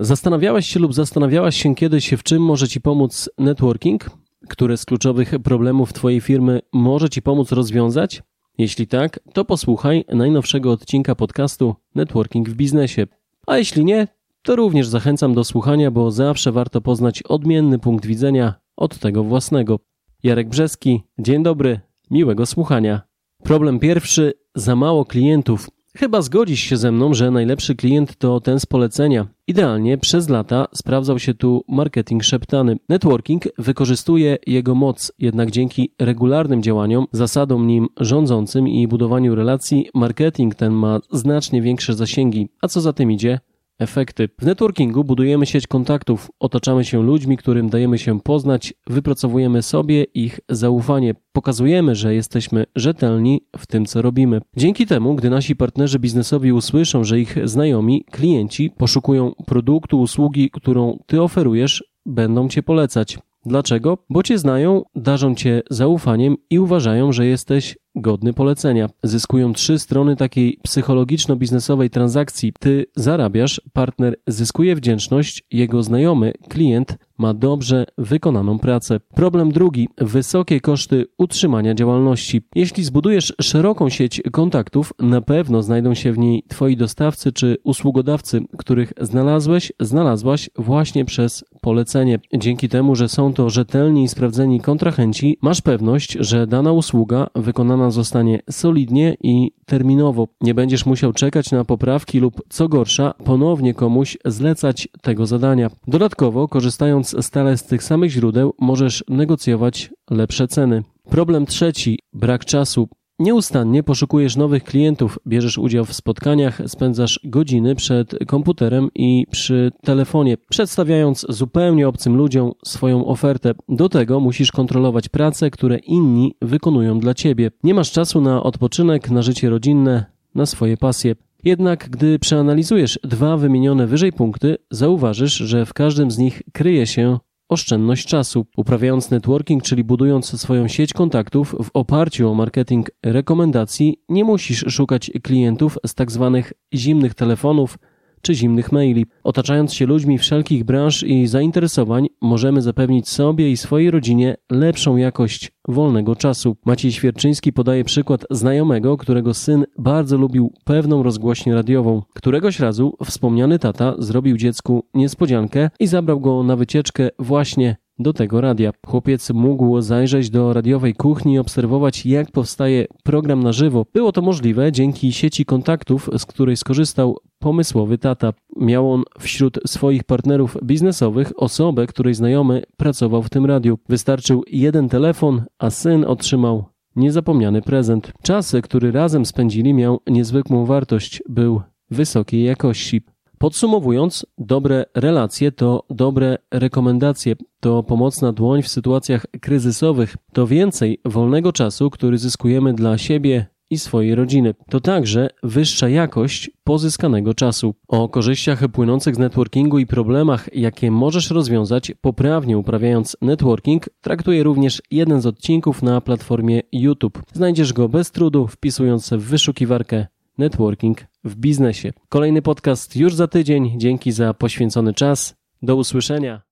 Zastanawiałeś się lub zastanawiałaś się kiedyś, w czym może Ci pomóc networking? Które z kluczowych problemów Twojej firmy może Ci pomóc rozwiązać? Jeśli tak, to posłuchaj najnowszego odcinka podcastu Networking w biznesie. A jeśli nie, to również zachęcam do słuchania, bo zawsze warto poznać odmienny punkt widzenia od tego własnego. Jarek Brzeski, dzień dobry, miłego słuchania. Problem pierwszy: za mało klientów. Chyba zgodzisz się ze mną, że najlepszy klient to ten z polecenia. Idealnie przez lata sprawdzał się tu marketing szeptany. Networking wykorzystuje jego moc, jednak dzięki regularnym działaniom, zasadom nim rządzącym i budowaniu relacji, marketing ten ma znacznie większe zasięgi. A co za tym idzie? Efekty. W networkingu budujemy sieć kontaktów, otaczamy się ludźmi, którym dajemy się poznać, wypracowujemy sobie ich zaufanie, pokazujemy, że jesteśmy rzetelni w tym, co robimy. Dzięki temu, gdy nasi partnerzy biznesowi usłyszą, że ich znajomi, klienci poszukują produktu, usługi, którą ty oferujesz, będą cię polecać. Dlaczego? Bo cię znają, darzą cię zaufaniem i uważają, że jesteś godny polecenia. Zyskują trzy strony takiej psychologiczno-biznesowej transakcji. Ty zarabiasz, partner zyskuje wdzięczność, jego znajomy, klient ma dobrze wykonaną pracę. Problem drugi wysokie koszty utrzymania działalności. Jeśli zbudujesz szeroką sieć kontaktów, na pewno znajdą się w niej Twoi dostawcy czy usługodawcy, których znalazłeś, znalazłaś właśnie przez polecenie. Dzięki temu, że są to rzetelni i sprawdzeni kontrahenci, masz pewność, że dana usługa wykonana zostanie solidnie i terminowo. Nie będziesz musiał czekać na poprawki lub, co gorsza, ponownie komuś zlecać tego zadania. Dodatkowo, korzystając stale z tych samych źródeł, możesz negocjować lepsze ceny. Problem trzeci brak czasu. Nieustannie poszukujesz nowych klientów, bierzesz udział w spotkaniach, spędzasz godziny przed komputerem i przy telefonie, przedstawiając zupełnie obcym ludziom swoją ofertę. Do tego musisz kontrolować prace, które inni wykonują dla ciebie. Nie masz czasu na odpoczynek, na życie rodzinne, na swoje pasje. Jednak gdy przeanalizujesz dwa wymienione wyżej punkty, zauważysz, że w każdym z nich kryje się oszczędność czasu. Uprawiając networking, czyli budując swoją sieć kontaktów w oparciu o marketing rekomendacji, nie musisz szukać klientów z tak zwanych zimnych telefonów czy zimnych maili. Otaczając się ludźmi wszelkich branż i zainteresowań, możemy zapewnić sobie i swojej rodzinie lepszą jakość wolnego czasu. Maciej Świerczyński podaje przykład znajomego, którego syn bardzo lubił pewną rozgłośnię radiową. Któregoś razu wspomniany tata zrobił dziecku niespodziankę i zabrał go na wycieczkę właśnie do tego radia. Chłopiec mógł zajrzeć do radiowej kuchni i obserwować, jak powstaje program na żywo. Było to możliwe dzięki sieci kontaktów, z której skorzystał pomysłowy tata. Miał on wśród swoich partnerów biznesowych osobę, której znajomy pracował w tym radiu. Wystarczył jeden telefon, a syn otrzymał niezapomniany prezent. Czas, który razem spędzili, miał niezwykłą wartość, był wysokiej jakości. Podsumowując, dobre relacje to dobre rekomendacje, to pomocna dłoń w sytuacjach kryzysowych, to więcej wolnego czasu, który zyskujemy dla siebie i swojej rodziny. To także wyższa jakość pozyskanego czasu. O korzyściach płynących z networkingu i problemach, jakie możesz rozwiązać poprawnie uprawiając networking, traktuje również jeden z odcinków na platformie YouTube. Znajdziesz go bez trudu, wpisując w wyszukiwarkę networking w biznesie. Kolejny podcast już za tydzień. Dzięki za poświęcony czas. Do usłyszenia.